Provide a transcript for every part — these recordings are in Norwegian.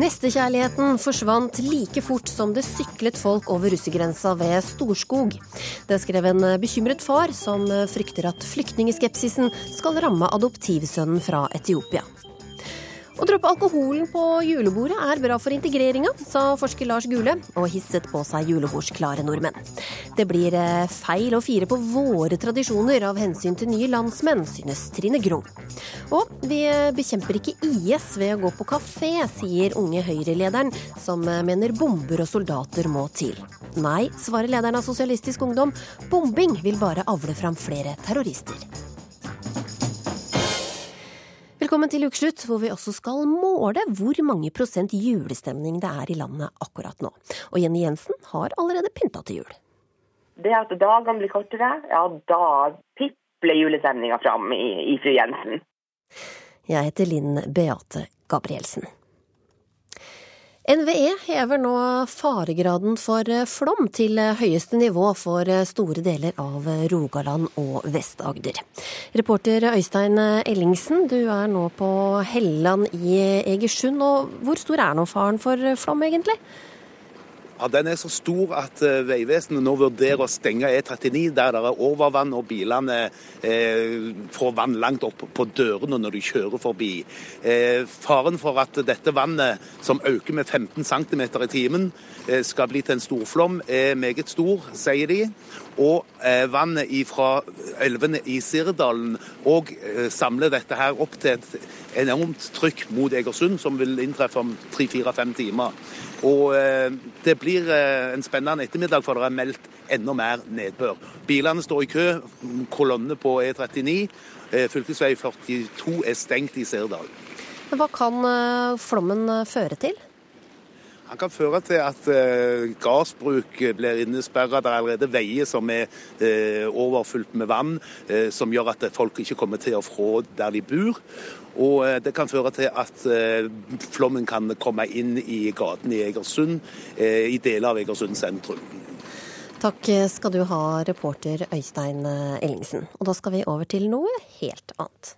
Nestekjærligheten forsvant like fort som det syklet folk over russegrensa ved Storskog. Det skrev en bekymret far, som frykter at flyktningskepsisen skal ramme adoptivsønnen fra Etiopia. Å droppe alkoholen på julebordet er bra for integreringa, sa forsker Lars Gule, og hisset på seg julebordsklare nordmenn. Det blir eh, feil å fire på våre tradisjoner av hensyn til nye landsmenn, synes Trine Grung. Og vi bekjemper ikke IS ved å gå på kafé, sier unge Høyre-lederen, som eh, mener bomber og soldater må til. Nei, svarer lederen av Sosialistisk Ungdom, bombing vil bare avle fram flere terrorister. Velkommen til ukeslutt, hvor vi også skal måle hvor mange prosent julestemning det er i landet akkurat nå. Og Jenny Jensen har allerede pynta til jul. Det at dagene blir kortere, ja da pipler julestemninga fram i, i fru Jensen. Jeg heter Linn Beate Gabrielsen. NVE hever nå faregraden for flom til høyeste nivå for store deler av Rogaland og Vest-Agder. Reporter Øystein Ellingsen, du er nå på Helland i Egersund. og Hvor stor er nå faren for flom, egentlig? Ja, Den er så stor at uh, Vegvesenet nå vurderer å stenge E39 der det er overvann og bilene eh, får vann langt opp på dørene når de kjører forbi. Eh, faren for at dette vannet, som øker med 15 cm i timen, eh, skal bli til en storflom, er meget stor, sier de. Og eh, vannet fra elvene i Sirdalen òg eh, samler dette her opp til et enormt trykk mot Egersund, som vil inntreffe om tre-fire-fem timer. Og eh, det blir eh, en spennende ettermiddag, for det er meldt enda mer nedbør. Bilene står i kø, kolonne på E39. Eh, fylkesvei 42 er stengt i Sirdal. Hva kan flommen føre til? Han kan føre til at eh, gardsbruk blir innesperra. Det er allerede veier som er eh, overfylt med vann, eh, som gjør at folk ikke kommer til og fra der de bor. Og eh, det kan føre til at eh, flommen kan komme inn i gatene i Egersund, eh, i deler av Egersund sentrum. Takk skal du ha, reporter Øystein Ellingsen. Og da skal vi over til noe helt annet.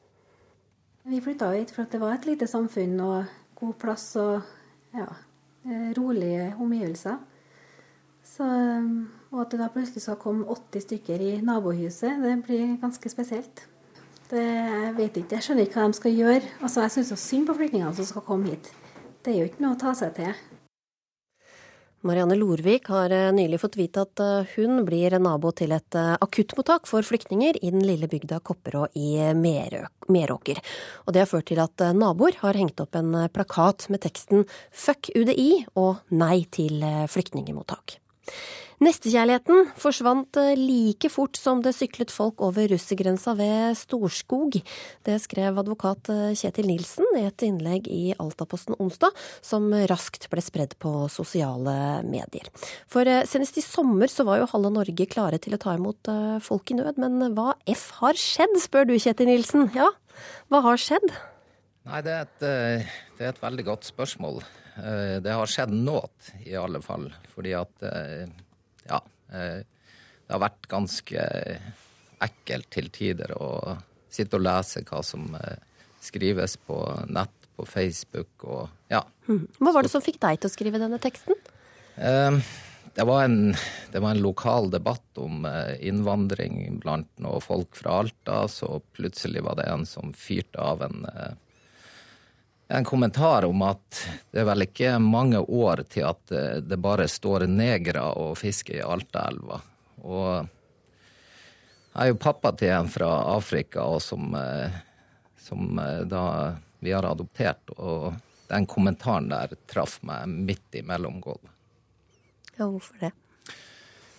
Vi flytta hit for at det var et lite samfunn og god plass og ja, Eh, rolige omgivelser. Så, og at det da plutselig skal komme 80 stykker i nabohuset, det blir ganske spesielt. Det, jeg vet ikke, jeg skjønner ikke hva de skal gjøre. Altså, Jeg syns synd på flyktningene som skal komme hit. Det er jo ikke noe å ta seg til. Marianne Lorvik har eh, nylig fått vite at eh, hun blir nabo til et eh, akuttmottak for flyktninger i den lille bygda Kopperå i Meråker. Og det har ført til at naboer har hengt opp en plakat med teksten 'Fuck UDI' og 'Nei til flyktningemottak'. Nestekjærligheten forsvant eh, like fort som det syklet folk over russergrensa ved Storskog. Det skrev advokat eh, Kjetil Nilsen i et innlegg i Altaposten onsdag, som raskt ble spredd på sosiale medier. For eh, senest i sommer så var jo halve Norge klare til å ta imot folk i nød, men hva F har skjedd, spør du Kjetil Nilsen. Ja, hva har skjedd? Nei, det er, et, det er et veldig godt spørsmål. Det har skjedd noe, i alle fall. Fordi at ja, eh, det har vært ganske ekkelt til tider å sitte og lese hva som eh, skrives på nett, på Facebook og ja. Hmm. Hva var det som fikk deg til å skrive denne teksten? Eh, det var, en, det var en lokal debatt om innvandring blant noen folk fra Alta. Så plutselig var det en som fyrte av en en kommentar om at det er vel ikke mange år til at eh, det bare står negere og fisker i Altaelva. Og jeg er jo pappa til en fra Afrika og som, eh, som eh, da vi har adoptert. Og den kommentaren der traff meg midt i mellomgulvet. Ja, hvorfor det?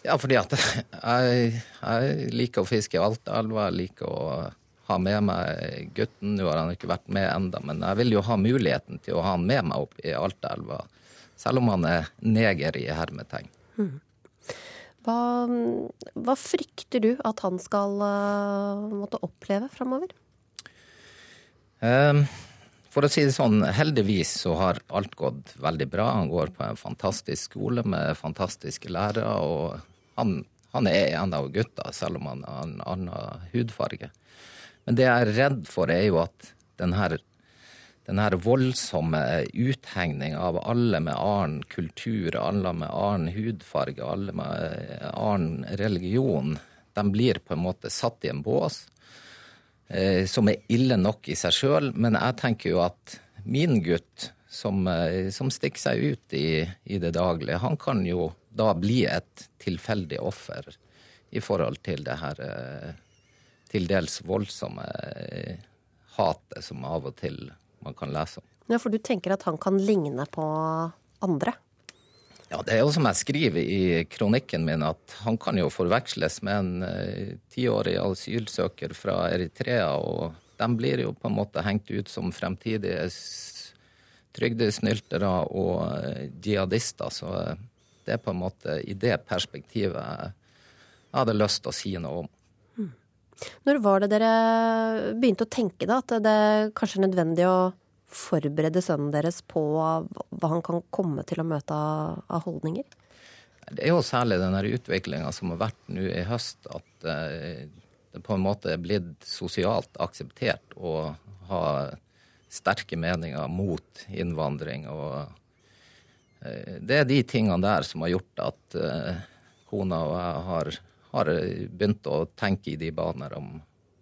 Ja, fordi at jeg, jeg liker å fiske i Altaelva. Jeg liker å ha med meg gutten. Nå har han ikke vært med enda, men jeg vil jo ha muligheten til å ha han med meg opp i Altaelva. Selv om han er neger i hermetegn. Mm. Hva, hva, frykter du at han skal uh, måtte oppleve framover? Um, for å si det sånn, heldigvis så har alt gått veldig bra. Han går på en fantastisk skole med fantastiske lærere. Og han, han er en av gutta, selv om han har en annen hudfarge. Men det jeg er redd for, er jo at denne denne voldsomme uthengning av alle med annen kultur, alle med annen hudfarge, alle med annen religion, de blir på en måte satt i en bås eh, som er ille nok i seg sjøl. Men jeg tenker jo at min gutt, som, eh, som stikker seg ut i, i, det daglige, han kan jo da bli et tilfeldig offer i forhold til det her eh, til dels voldsomme eh, hatet som av og til man kan lese om. Ja, For du tenker at han kan ligne på andre? Ja, det er jo som jeg skriver i kronikken min, at han kan jo forveksles med en eh, tiårig asylsøker fra Eritrea. Og de blir jo på en måte hengt ut som fremtidige trygdesnyltere og eh, jihadister. Så det er på en måte i det perspektivet jeg hadde lyst til å si noe om. Når var det dere begynte å tenke da, at det kanskje er nødvendig å forberede sønnen deres på hva han kan komme til å møte av holdninger? Det er jo særlig den utviklinga som har vært nå i høst, at eh, det på en måte er blitt sosialt akseptert å ha sterke meninger mot innvandring. og eh, Det er de tingene der som har gjort at eh, kona og jeg har, har begynt å tenke i de baner om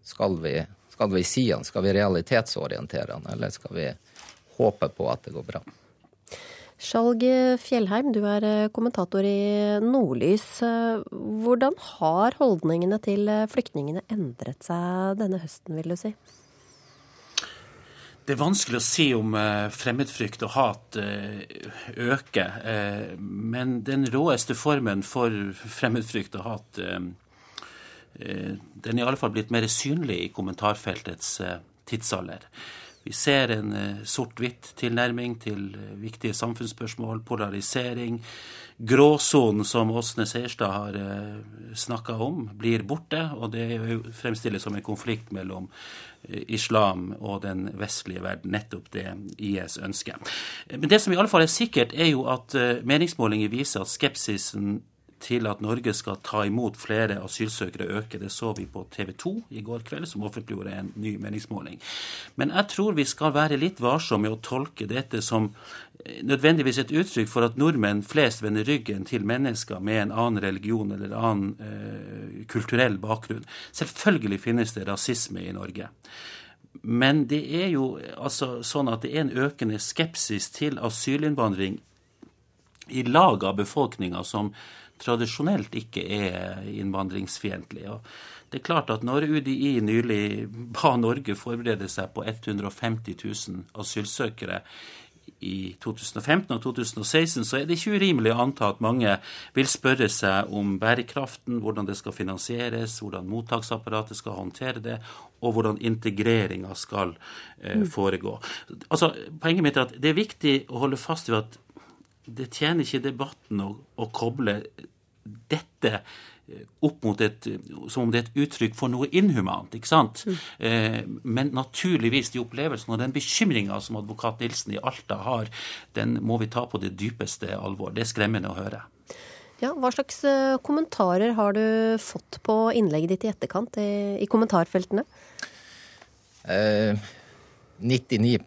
skal vi skal vi si han? Skal vi realitetsorientere han, eller skal vi håpe på at det går bra? Skjalg Fjellheim, du er eh, kommentator i Nordlys. Eh, hvordan har holdningene til eh, flyktningene endret seg denne høsten, vil du si? Det er vanskelig å si om fremmedfrykt og hat øker. Men den råeste formen for fremmedfrykt og hat Eh, den er i alle fall blitt mer synlig i kommentarfeltets eh, tidsalder. Vi ser en eh, sort-hvitt tilnærming til viktige samfunnsspørsmål, polarisering. Gråsonen som Åsne Seierstad har snakka om, blir borte, og det fremstilles som en konflikt mellom islam og den vestlige verden. Nettopp det IS ønsker. Men det som i alle fall er sikkert, er jo at meningsmålinger viser at skepsisen til at Norge skal ta imot flere asylsøkere øke. Det så vi på TV 2 i går kveld, som offentliggjorde en ny meningsmåling. Men jeg tror vi skal være litt varsomme med å tolke dette som eh, nødvendigvis et uttrykk for at nordmenn flest vender ryggen til mennesker med en annen religion eller annen eh, kulturell bakgrunn. Selvfølgelig finnes det rasisme i Norge. Men det er jo altså sånn at det er en økende skepsis til asylinnvandring i lag av befolkninga som tradisjonelt ikke er innvandringsfiendtlig. det er klart at når UDI nylig ba Norge forberede seg på 150 000 asylsøkere i 2015 og 2016, så er det ikke urimelig å anta at mange vil spørre seg om bærekraften, hvordan det skal finansieres, hvordan mottaksapparatet skal håndtere det, og hvordan integreringa skal eh, mm. foregå. Altså, Poenget mitt er at det er viktig å holde fast ved at det tjener ikke debatten å, å koble dette eh, opp mot et, som om det er et uttrykk for noe inhumant. ikke sant? Mm. Eh, men naturligvis, de opplevelsene og den bekymringa som advokat Nilsen i Alta har, den må vi ta på det dypeste alvor. Det er skremmende å høre. Ja, Hva slags eh, kommentarer har du fått på innlegget ditt i etterkant i, i kommentarfeltene? Eh, 99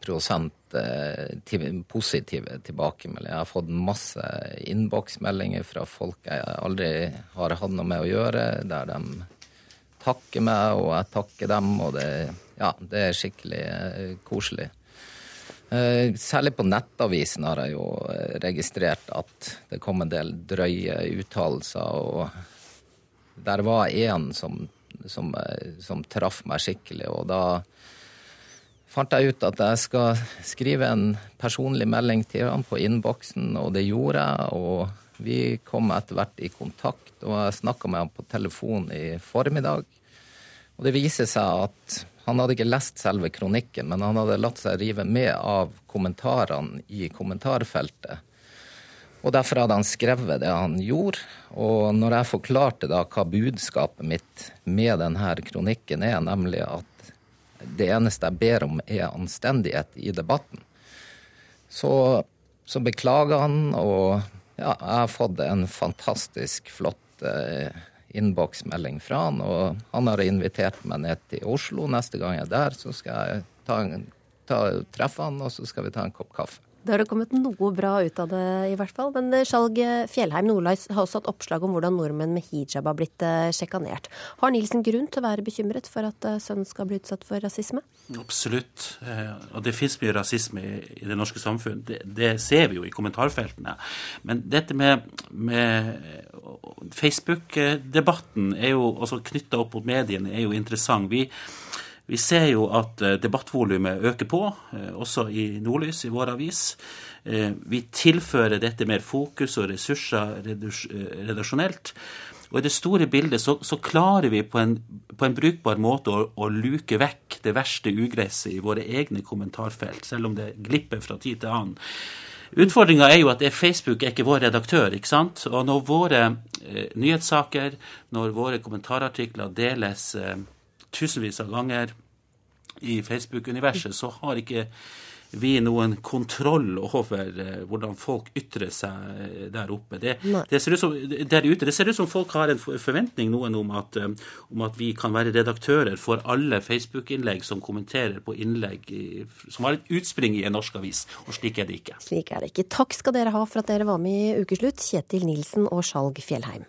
Eh, positive tilbakemeldinger. Jeg har fått masse innboksmeldinger fra folk jeg aldri har hatt noe med å gjøre, der de takker meg, og jeg takker dem, og det, ja, det er skikkelig eh, koselig. Eh, særlig på Nettavisen har jeg jo registrert at det kom en del drøye uttalelser, og der var én som, som, som traff meg skikkelig, og da fant jeg ut at jeg skal skrive en personlig melding til ham på innboksen, og det gjorde jeg. Og vi kom etter hvert i kontakt, og jeg snakka med ham på telefon i formiddag. Og det viser seg at han hadde ikke lest selve kronikken, men han hadde latt seg rive med av kommentarene i kommentarfeltet. Og derfor hadde han skrevet det han gjorde. Og når jeg forklarte da hva budskapet mitt med denne kronikken er, nemlig at det eneste jeg ber om, er anstendighet i debatten. Så, så beklager han, og ja, jeg har fått en fantastisk flott eh, innboksmelding fra han, og han har invitert meg ned til Oslo. Neste gang jeg er der, så skal jeg ta ta, treffe han, og så skal vi ta en kopp kaffe. Da har det kommet noe bra ut av det, i hvert fall. Men eh, Skjalg Fjellheim Nordlais har også hatt oppslag om hvordan nordmenn med hijab har blitt eh, sjekanert. Har Nilsen grunn til å være bekymret for at eh, sønnen skal bli utsatt for rasisme? Absolutt. Og det fins mye rasisme i det norske samfunn. Det, det, ser vi jo i kommentarfeltene. Men dette med, med Facebook-debatten er jo også knytta opp mot mediene, er jo interessant. Vi vi ser jo at eh, debattvolumet øker på, eh, også i Nordlys, i vår avis. Eh, vi tilfører dette mer fokus og ressurser redaksjonelt. Og i det store bildet så, så klarer vi på en, på en brukbar måte å, å, luke vekk det verste ugresset i våre egne kommentarfelt, selv om det glipper fra tid til annen. Utfordringa er jo at Facebook er ikke vår redaktør. ikke sant? Og når våre eh, nyhetssaker, når våre kommentarartikler deles eh, tusenvis av ganger i Facebook-universet, så har ikke vi noen kontroll over uh, hvordan folk ytrer seg eh, der oppe. Det, det, ser som, der ute, det ser ut som folk har en forventning noen om at, um, om at vi kan være redaktører for alle Facebook-innlegg som kommenterer på innlegg i, som har et utspring i en norsk avis. Og slik er det ikke. Slik er det ikke. Takk skal dere ha for at dere var med i Ukeslutt, Kjetil Nilsen og Skjalg Fjellheim.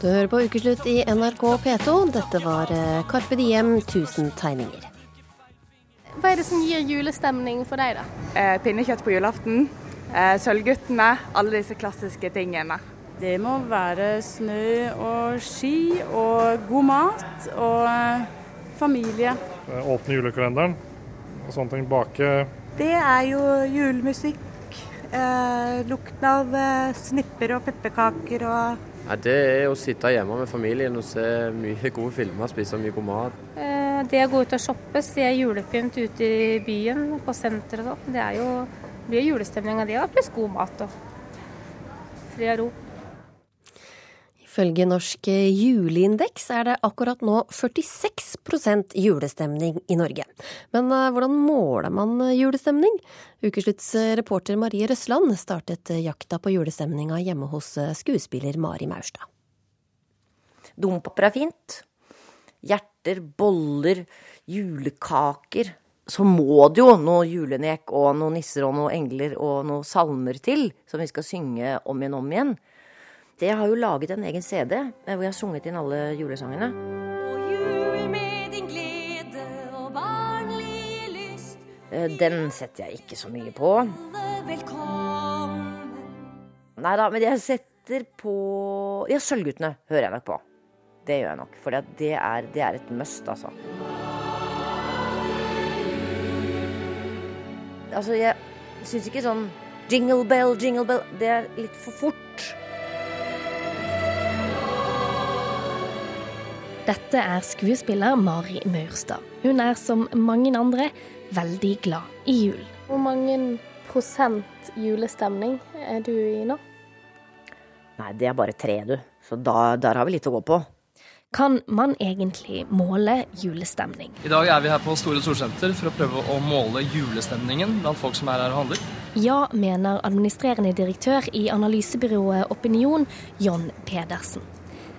Du hører på Ukeslutt i NRK P2. Dette var eh, Carpe Diem 1000 tegninger. Hva er det som gir julestemning for deg, da? Eh, pinnekjøtt på julaften. Eh, Sølvguttene. Alle disse klassiske tingene. Det må være snø og ski og god mat og eh, familie. Åpne julekalenderen og sånne ting. Bake. Det er jo julemusikk. Eh, lukten av eh, snipper og pepperkaker og ja, det er å sitte hjemme med familien og se mye gode filmer, spise mye god mat. Eh, det å gå ut og shoppe, se julepynt ute i byen, på senteret, det er jo, blir julestemning av det, pluss god mat og fri og ro. Ifølge Norsk juleindeks er det akkurat nå 46% julestemning i Norge. Men eh, hvordan måler man julestemning? Ukeslutts reporter Marie Røsland startet jakta på julestemninga hjemme hos skuespiller Mari Maurstad. Dompapir er fint. Hjerter, boller, julekaker. Så må det jo noe julenek og noen nisser og noen engler og noen salmer til, som vi skal synge om igjen og om igjen. Det har jo laget en egen CD eh, hvor jeg har sunget inn alle julesangene. Den setter jeg ikke så mye på. Nei da, men jeg setter på Ja, Sølvguttene hører jeg nok på. Det gjør jeg nok. For det er, det er et must, altså. Altså, jeg syns ikke sånn jingle bell, jingle bell Det er litt for fort. Dette er skuespiller Mari Maurstad. Hun er som mange andre veldig glad i jul. Hvor mange prosent julestemning er du i nå? Nei, det er bare tre, du. Så da, der har vi litt å gå på. Kan man egentlig måle julestemning? I dag er vi her på Store Storsenter for å prøve å måle julestemningen blant folk som er her og handler. Ja, mener administrerende direktør i analysebyrået Opinion, John Pedersen.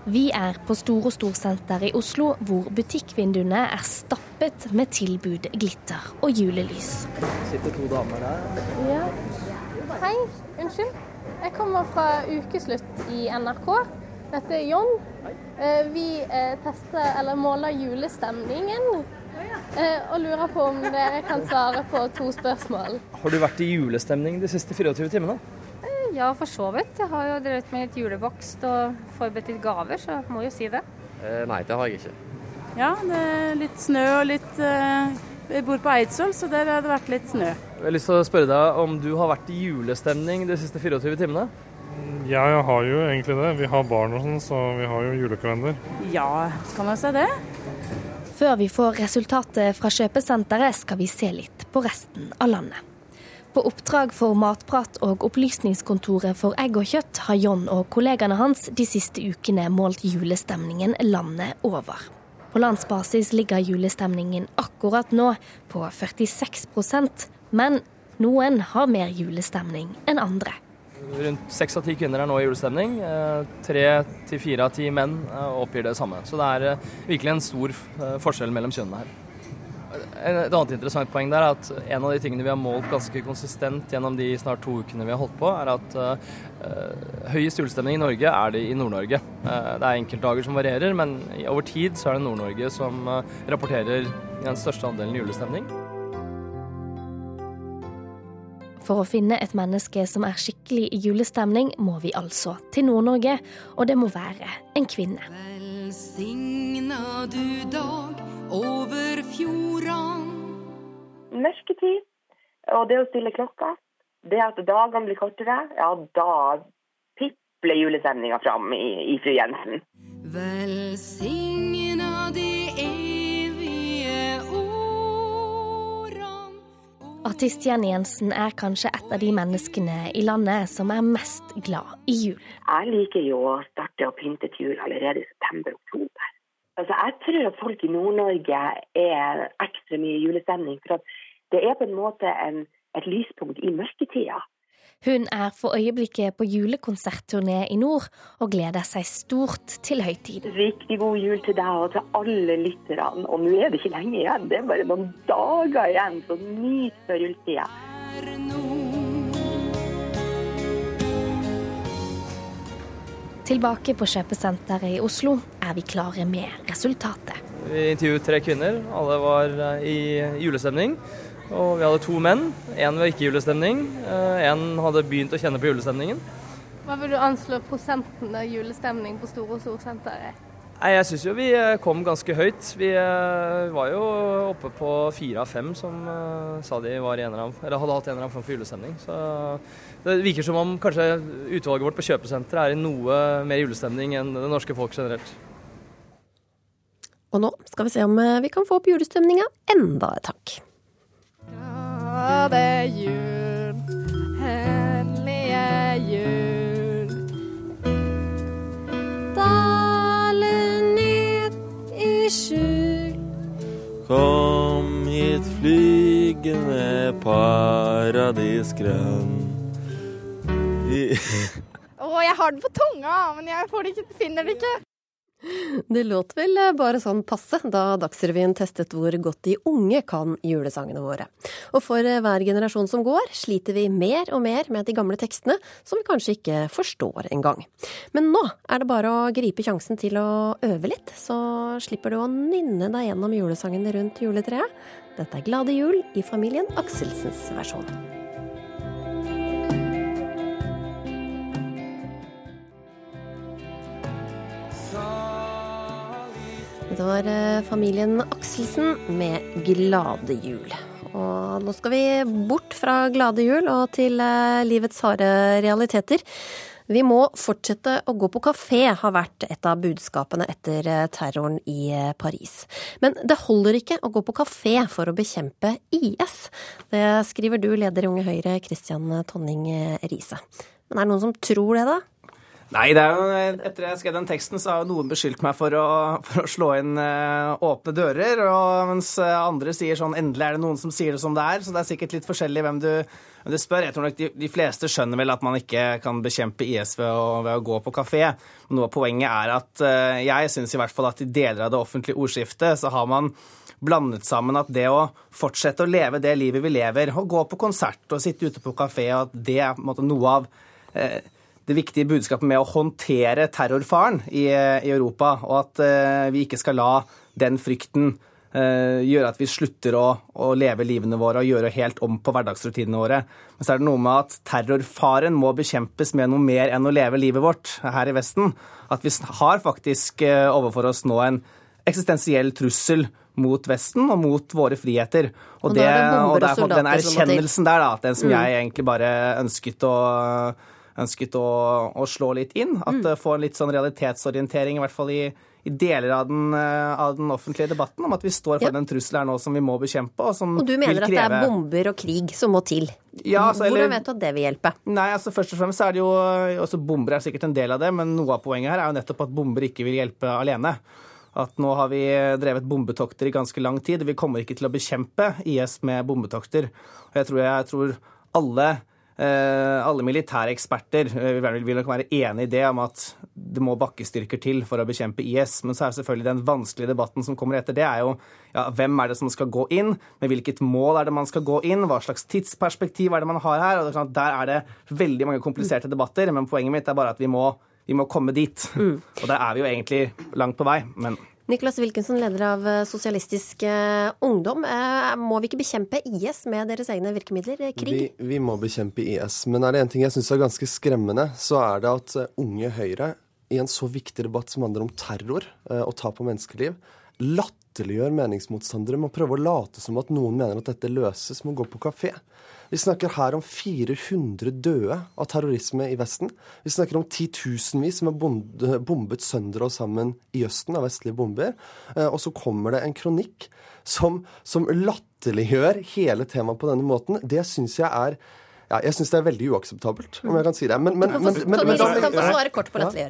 Vi er på Store Storsenter i Oslo, hvor butikkvinduene er stappet med tilbud, glitter og julelys. Sitter to damer der. Ja. Hei, unnskyld. Jeg kommer fra Ukeslutt i NRK. Dette er John. Eh, vi eh, tester, eller måler julestemningen. Eh, og lurer på om dere kan svare på to spørsmål. Har du vært i julestemning de siste 24 timene? Ja, for så vidt. Jeg har jo drevet med litt julebakst og forberedt litt gaver, så jeg må jo si det. Eh, nei, det har jeg ikke. Ja, det er litt snø og litt eh, Jeg bor på Eidsvoll, så der har det vært litt snø. Jeg har lyst til å spørre deg om du har vært i julestemning de siste 24 timene? Ja, jeg har jo egentlig det. Vi har barn og sånn, så vi har jo julekalender. Ja, kan man si det? Før vi får resultatet fra kjøpesenteret, skal vi se litt på resten av landet. På oppdrag for Matprat og Opplysningskontoret for egg og kjøtt har John og kollegaene hans de siste ukene målt julestemningen landet over. På landsbasis ligger julestemningen akkurat nå på 46% men noen har mer julestemning enn andre. rundt seks av ti kvinner er nå i julestemning. Eh, Tre til fire av ti menn eh, oppgir det samme. Så det er eh, virkelig en stor forskjell mellom kjønnene her. Et annet interessant poeng der er at en av de tingene vi har målt ganske konsistent gjennom de snart to ukene vi har holdt på, er at uh, høyest julestemning i Norge er det i Nord-Norge. Uh, det er enkeltdager som varierer, men over tid så er det Nord-Norge som uh, rapporterer den største andelen julestemning. For å finne et menneske som er skikkelig i julestemning, må vi altså til Nord-Norge, og det må være en kvinne. Velsigna du dag over fjordan. Mørketid og det å stille klokka, det at dagene blir kortere, ja, da pipler julestemninga fram i, i fru Jensen. Velsigna de evige ordan Artist Jenny Jensen er kanskje et av de menneskene i landet som er mest glad i jul. Jeg liker jo å starte å pynte til jul allerede i september-oktober. Altså, jeg tror at folk i Nord-Norge er ekstra mye i julestemning. For at det er på en måte en, et lyspunkt i mørketida. Hun er for øyeblikket på julekonsertturné i nord, og gleder seg stort til høytid. Riktig god jul til deg og til alle lytterne. Og nå er det ikke lenge igjen, det er bare noen dager igjen, så nyt før juletida. Tilbake på kjøpesenteret i Oslo er vi klare med resultatet. Vi intervjuet tre kvinner. Alle var eh, i julestemning. Og vi hadde to menn. Én var ikke i julestemning. Én hadde begynt å kjenne på julestemningen. Hva vil du anslå prosenten av julestemning på Store Oslo-senteret? Nei, Jeg syns jo vi eh, kom ganske høyt. Vi eh, var jo oppe på fire av fem som sa de var i en eller annen, eller hadde hatt en eller annen form for julestemning. Så det virker som om kanskje utvalget vårt på kjøpesenteret er i noe mer julestemning enn det norske folk generelt. Og nå skal vi se om vi kan få opp julestemninga enda et hakk. Ja, det er jul, hellige jul. Skjul. Kom hit flygende paradisgrønn. I oh, jeg har den på tunga, men jeg får det ikke, finner det ikke. Det låt vel bare sånn passe da Dagsrevyen testet hvor godt de unge kan julesangene våre. Og for hver generasjon som går, sliter vi mer og mer med de gamle tekstene, som vi kanskje ikke forstår engang. Men nå er det bare å gripe sjansen til å øve litt, så slipper du å nynne deg gjennom julesangene rundt juletreet. Dette er Glade jul i familien Akselsens versjon. Det var eh, familien Akselsen med Glade jul. Og nå skal vi bort fra glade jul og til eh, livets harde realiteter. Vi må fortsette å gå på kafé, har vært et av budskapene etter eh, terroren i Paris. Men det holder ikke å gå på kafé for å bekjempe IS. Det skriver du, leder i Unge Høyre, Christian Tonning Riise. Men er det noen som tror det, da? Nei, det er jo, etter jeg skrev den teksten, så har noen beskyldt meg for å, for å slå inn uh, åpne dører, og mens andre sier sånn endelig er det noen som sier det som det er. Så det er sikkert litt forskjellig hvem du, hvem du spør. Jeg tror nok de, de, fleste skjønner vel at man ikke kan bekjempe IS ved å, ved å gå på kafé. Noe av poenget er at uh, jeg syns i hvert fall at i deler av det offentlige ordskiftet så har man blandet sammen at det å fortsette å leve det livet vi lever, å gå på konsert og sitte ute på kafé, at det er på en måte noe av uh, det viktige budskapet med å håndtere terrorfaren i, i Europa, og at uh, vi ikke skal la den frykten uh, gjøre at vi slutter å, å, leve livene våre og gjøre helt om på hverdagsrutinene våre. Men så er det noe med at terrorfaren må bekjempes med noe mer enn å leve livet vårt her i Vesten. At vi har faktisk overfor oss nå en eksistensiell trussel mot Vesten og mot våre friheter. Og, og det, det, og det er den erkjennelsen der, da, den som mm. jeg egentlig bare ønsket å ønsket å, å, slå litt inn. At mm. få en litt sånn realitetsorientering, i hvert fall i, i deler av den, eh, av den, offentlige debatten, om at vi står for ja. en trussel her nå som vi må bekjempe. Og, som og du mener at det er bomber og krig som må til? Ja, altså, Hvordan eller, vet du at det vil hjelpe? Nei, altså Først og fremst er det jo også Bomber er sikkert en del av det, men noe av poenget her er jo nettopp at bomber ikke vil hjelpe alene. At nå har vi drevet bombetokter i ganske lang tid. Vi kommer ikke til å bekjempe IS med bombetokter. Og jeg tror, jeg tror alle eh, alle militære eksperter eh, vil nok være enig i det om at det må bakkestyrker til for å bekjempe IS. Men så er selvfølgelig den vanskelige debatten som kommer etter det, er jo ja, hvem er det som skal gå inn? Med hvilket mål er det man skal gå inn? Hva slags tidsperspektiv er det man har her? Og er der er det veldig mange kompliserte debatter, men poenget mitt er bare at vi må, vi må komme dit. Og der er vi jo egentlig langt på vei. men... Niklas Wilkinson, leder av eh, Sosialistisk eh, Ungdom. Eh, Må vi ikke bekjempe IS med deres egne virkemidler? Krig? Vi, vi må bekjempe IS. Men er det en ting jeg syns er ganske skremmende, så er det at unge Høyre i en så viktig debatt som handler om terror og tap av menneskeliv, latterliggjør meningsmotstandere med å prøve å late som at noen mener at dette løses med å gå på kafé. Vi snakker her om 400 døde av terrorisme i Vesten. Vi snakker om titusenvis som er bombet sønder og sammen i Østen av vestlige bomber. Eh, Og så kommer det en kronikk som, som latterliggjør hele temaet på denne måten. Det syns jeg er ja, jeg syns det er veldig uakseptabelt, om jeg kan si det. Men, men, men, men, men,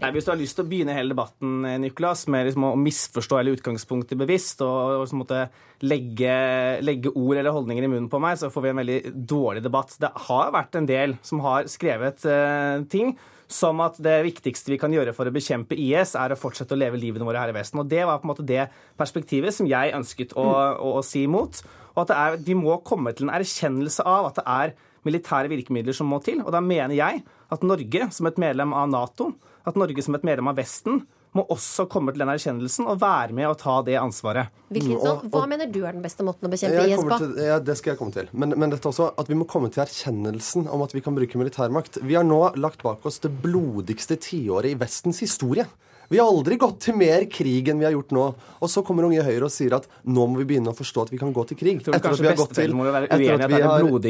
Nei, Hvis du har lyst til å begynne hele debatten Niklas, med liksom å misforstå hele utgangspunktet bevisst, og, og så måtte legge, legge ord eller holdninger i munnen på meg, så får vi en veldig dårlig debatt. Det har vært en del som har skrevet uh, ting som at det viktigste vi kan gjøre for å bekjempe IS, er å fortsette å leve livene våre her i Vesten. Og Det var på en måte det perspektivet som jeg ønsket å, å, å si imot. Og at det er, vi må komme til en erkjennelse av at det er militære virkemidler som må til. Og da mener jeg at Norge som et medlem av Nato, at Norge som et medlem av Vesten, må også komme til den erkjennelsen og være med og ta det ansvaret. Wilkinson, hva mener du er den beste måten å bekjempe IS på? til, ja, det skal jeg komme til. Men, men dette også, at vi må komme til erkjennelsen om at vi kan bruke militærmakt. Vi har nå lagt bak oss det blodigste tiåret i Vestens historie. Vi har aldri gått til mer krig enn vi har gjort nå. Og så kommer Unge Høyre og sier at nå må vi begynne å forstå at vi kan gå til krig. Etter at vi har gått til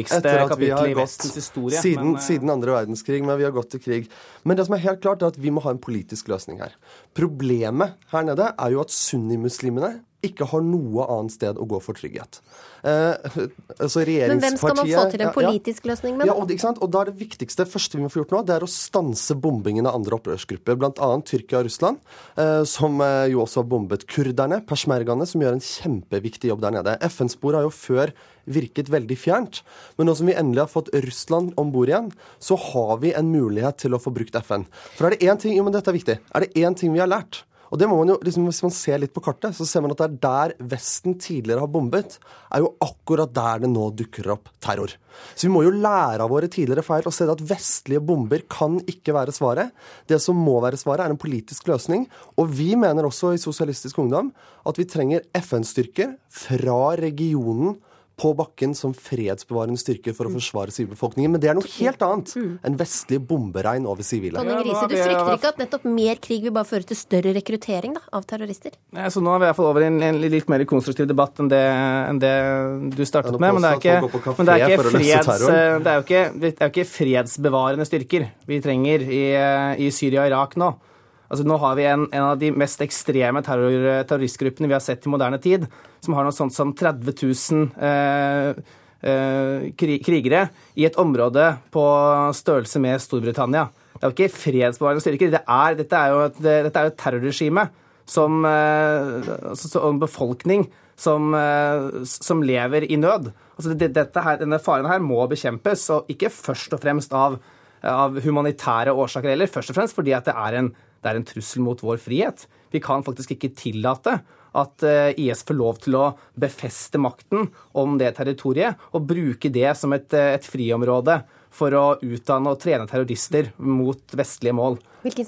etter at vi har gått Siden, eh, siden andre verdenskrig, men vi har gått til krig. Men det som er helt klart, er at vi må ha en politisk løsning her. Problemet her nede er jo at sunnimuslimene ikke har noe annet sted å gå for trygghet. Eh, altså Men hvem skal man få til en Ja, ja. politisk løsning med? Ja, og, ikke sant? og da er det viktigste første vi må få gjort nå, det er å stanse bombingen av andre opprørsgrupper, bl.a. Tyrkia og Russland, eh, som eh, jo også har bombet kurderne, persmergene, som gjør en kjempeviktig jobb der nede. FN-sporet har jo før virket veldig fjernt, men nå som vi endelig har fått Russland om bord igjen, så har vi en mulighet til å få brukt FN. For er det én ting, jo, men dette er viktig, er det én ting vi har lært, og det må man jo, liksom, Hvis man ser litt på kartet, så ser man at det er der Vesten tidligere har bombet, er jo akkurat der det nå dukker opp terror. Så vi må jo lære av våre tidligere feil og se at vestlige bomber kan ikke være svaret. Det som må være svaret, er en politisk løsning. Og vi mener også i Sosialistisk Ungdom at vi trenger FN-styrker fra regionen på bakken som fredsbevarende styrker for å forsvare sivilbefolkningen. Men det er noe helt annet enn vestlig bomberegn over sivile. Tonje Grise, du frykter ikke at nettopp mer krig vil bare føre til større rekruttering da, av terrorister? Nei, så nå er vi i hvert fall over i en, en litt mer konstruktiv debatt enn det, enn det du startet med. Men det er ikke, men det er ikke, freds, det er jo ikke, det er jo ikke fredsbevarende styrker vi trenger i, i Syria og Irak nå. Altså, nå har vi en, en av de mest ekstreme terror, terroristgruppene vi har sett i moderne tid, som har noe sånt som 30 000 eh, eh, krigere i et område på størrelse med Storbritannia. Det er jo ikke fredsbevarende styrker. Det er, dette er jo et, dette er et terrorregime som eh, altså, en befolkning som, eh, som lever i nød. Altså, her, denne faren her må bekjempes, og ikke først og fremst av, av humanitære årsaker heller. Først og fremst fordi at det er en, det er en trussel mot vår frihet. Vi kan faktisk ikke tillate at eh, IS får lov til å befeste makten om det territoriet og bruke det som et, eh, et friområde for å utdanne og trene terrorister mot vestlige mål.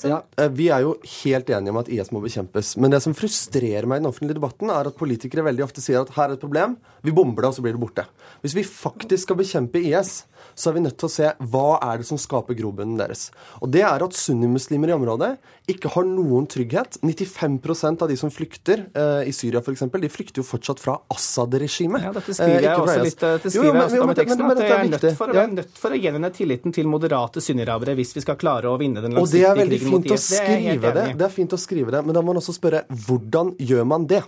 Ja, eh, Vi er jo helt enige om at IS må bekjempes. Men det som frustrerer meg i den offentlige debatten, er at politikere veldig ofte sier at her er et problem, vi bomber det, og så blir det borte. Hvis vi faktisk skal bekjempe IS, så er vi nødt til å se hva er det som skaper grobunnen deres. Og det er at sunnimuslimer i området ikke har noen trygghet. 95% av de som flykter eh, i Syria f.eks., de flykter jo fortsatt fra Assad-regimet. Ja, dette skriver jeg også litt, dette skriver jeg også om i teksten, at jeg er nødt for, å- er nødt for å gjenvinne tilliten til moderate sunniarabere hvis vi skal klare å vinne den langsiktige krigen mot IS. Det er veldig fint å skrive det, det er fint å skrive det, men da må man også spørre hvordan gjør man det?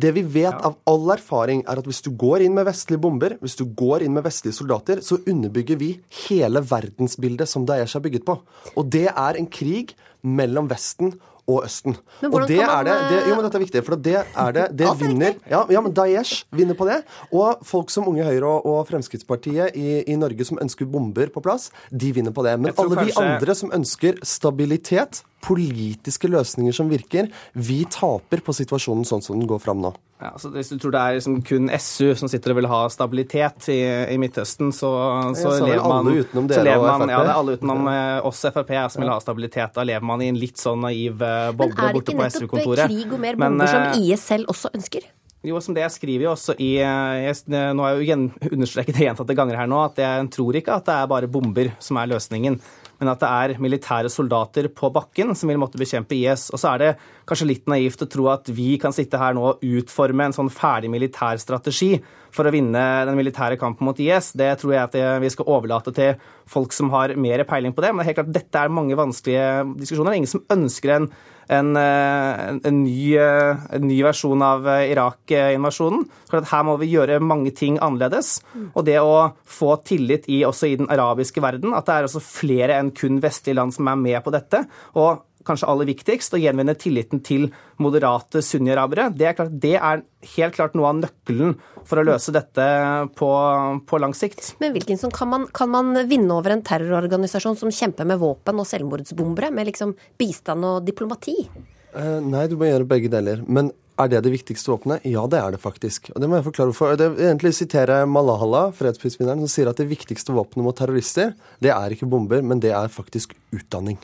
Det vi vet av all erfaring, er at hvis du går inn med vestlige bomber, hvis du går inn med vestlige soldater, så underbygger vi hele verdensbildet som Daesh er bygget på. Og det er en krig mellom Vesten og Østen. Men og det er det, det eh, Jo, men dette er viktig, for det er det Det vinner ja, ja, men Daesh vinner på det. Og folk som Unge Høyre og, og Fremskrittspartiet i, i Norge som ønsker bomber på plass, de vinner på det. Men alle kanskje... vi andre som ønsker stabilitet, politiske løsninger som virker, vi taper på situasjonen sånn som den går fram nå. Ja, så Hvis du tror det er liksom kun SU som sitter og vil ha stabilitet i, i Midtøsten, så, så ja, så lever man alle utenom så dere lever og FrP? Ja, det er alle utenom eh, oss Frp ja, som vil ha stabilitet. Da lever man i en litt sånn naiv boble borte på SU-kontoret. Men er det ikke nettopp krig og mer Men, bomber som eh, IS selv også ønsker? Jo, som det jeg skriver jo også i eh, jeg, Nå har jeg jo understreket det gjentatte ganger her nå at jeg tror ikke at det er bare bomber som er løsningen, men at det er militære soldater på bakken som vil måtte bekjempe IS. Og så er det kanskje litt naivt å tro at vi kan sitte her nå og utforme en sånn ferdig militær strategi for å vinne den militære kampen mot IS. Det tror jeg at vi skal overlate til folk som har mer peiling på det. Men det er helt klart, dette er mange vanskelige diskusjoner. Er ingen som ønsker en en, eh, en, en, ny, eh, en ny versjon av eh, Irak-invasjonen. Her må vi gjøre mange ting annerledes. Og det å få tillit i, også i den arabiske verden, at det er flere enn kun vestlige land som er med på dette. og kanskje aller viktigst, å gjenvinne tilliten til moderate sunni-arabere. Det det er helt klart noe av nøkkelen for å løse dette på, på lang sikt. Men Wilkinson, kan man, kan man vinne over en terrororganisasjon som kjemper med våpen og selvmordsbombere, med liksom bistand og diplomati? Eh, nei, du må gjøre begge deler. Men er det det viktigste våpenet? Ja, det er det faktisk. Og det må jeg forklare hvorfor. Det vil egentlig sitere Malala, fredsprisvinneren, som sier at det viktigste våpenet mot terrorister, det er ikke bomber, men det er faktisk utdanning.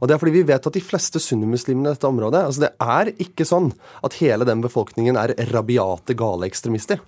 Og det er fordi vi vet at de fleste sunnimuslimene i dette området altså Det er ikke sånn at hele den befolkningen er rabiate, gale ekstremister.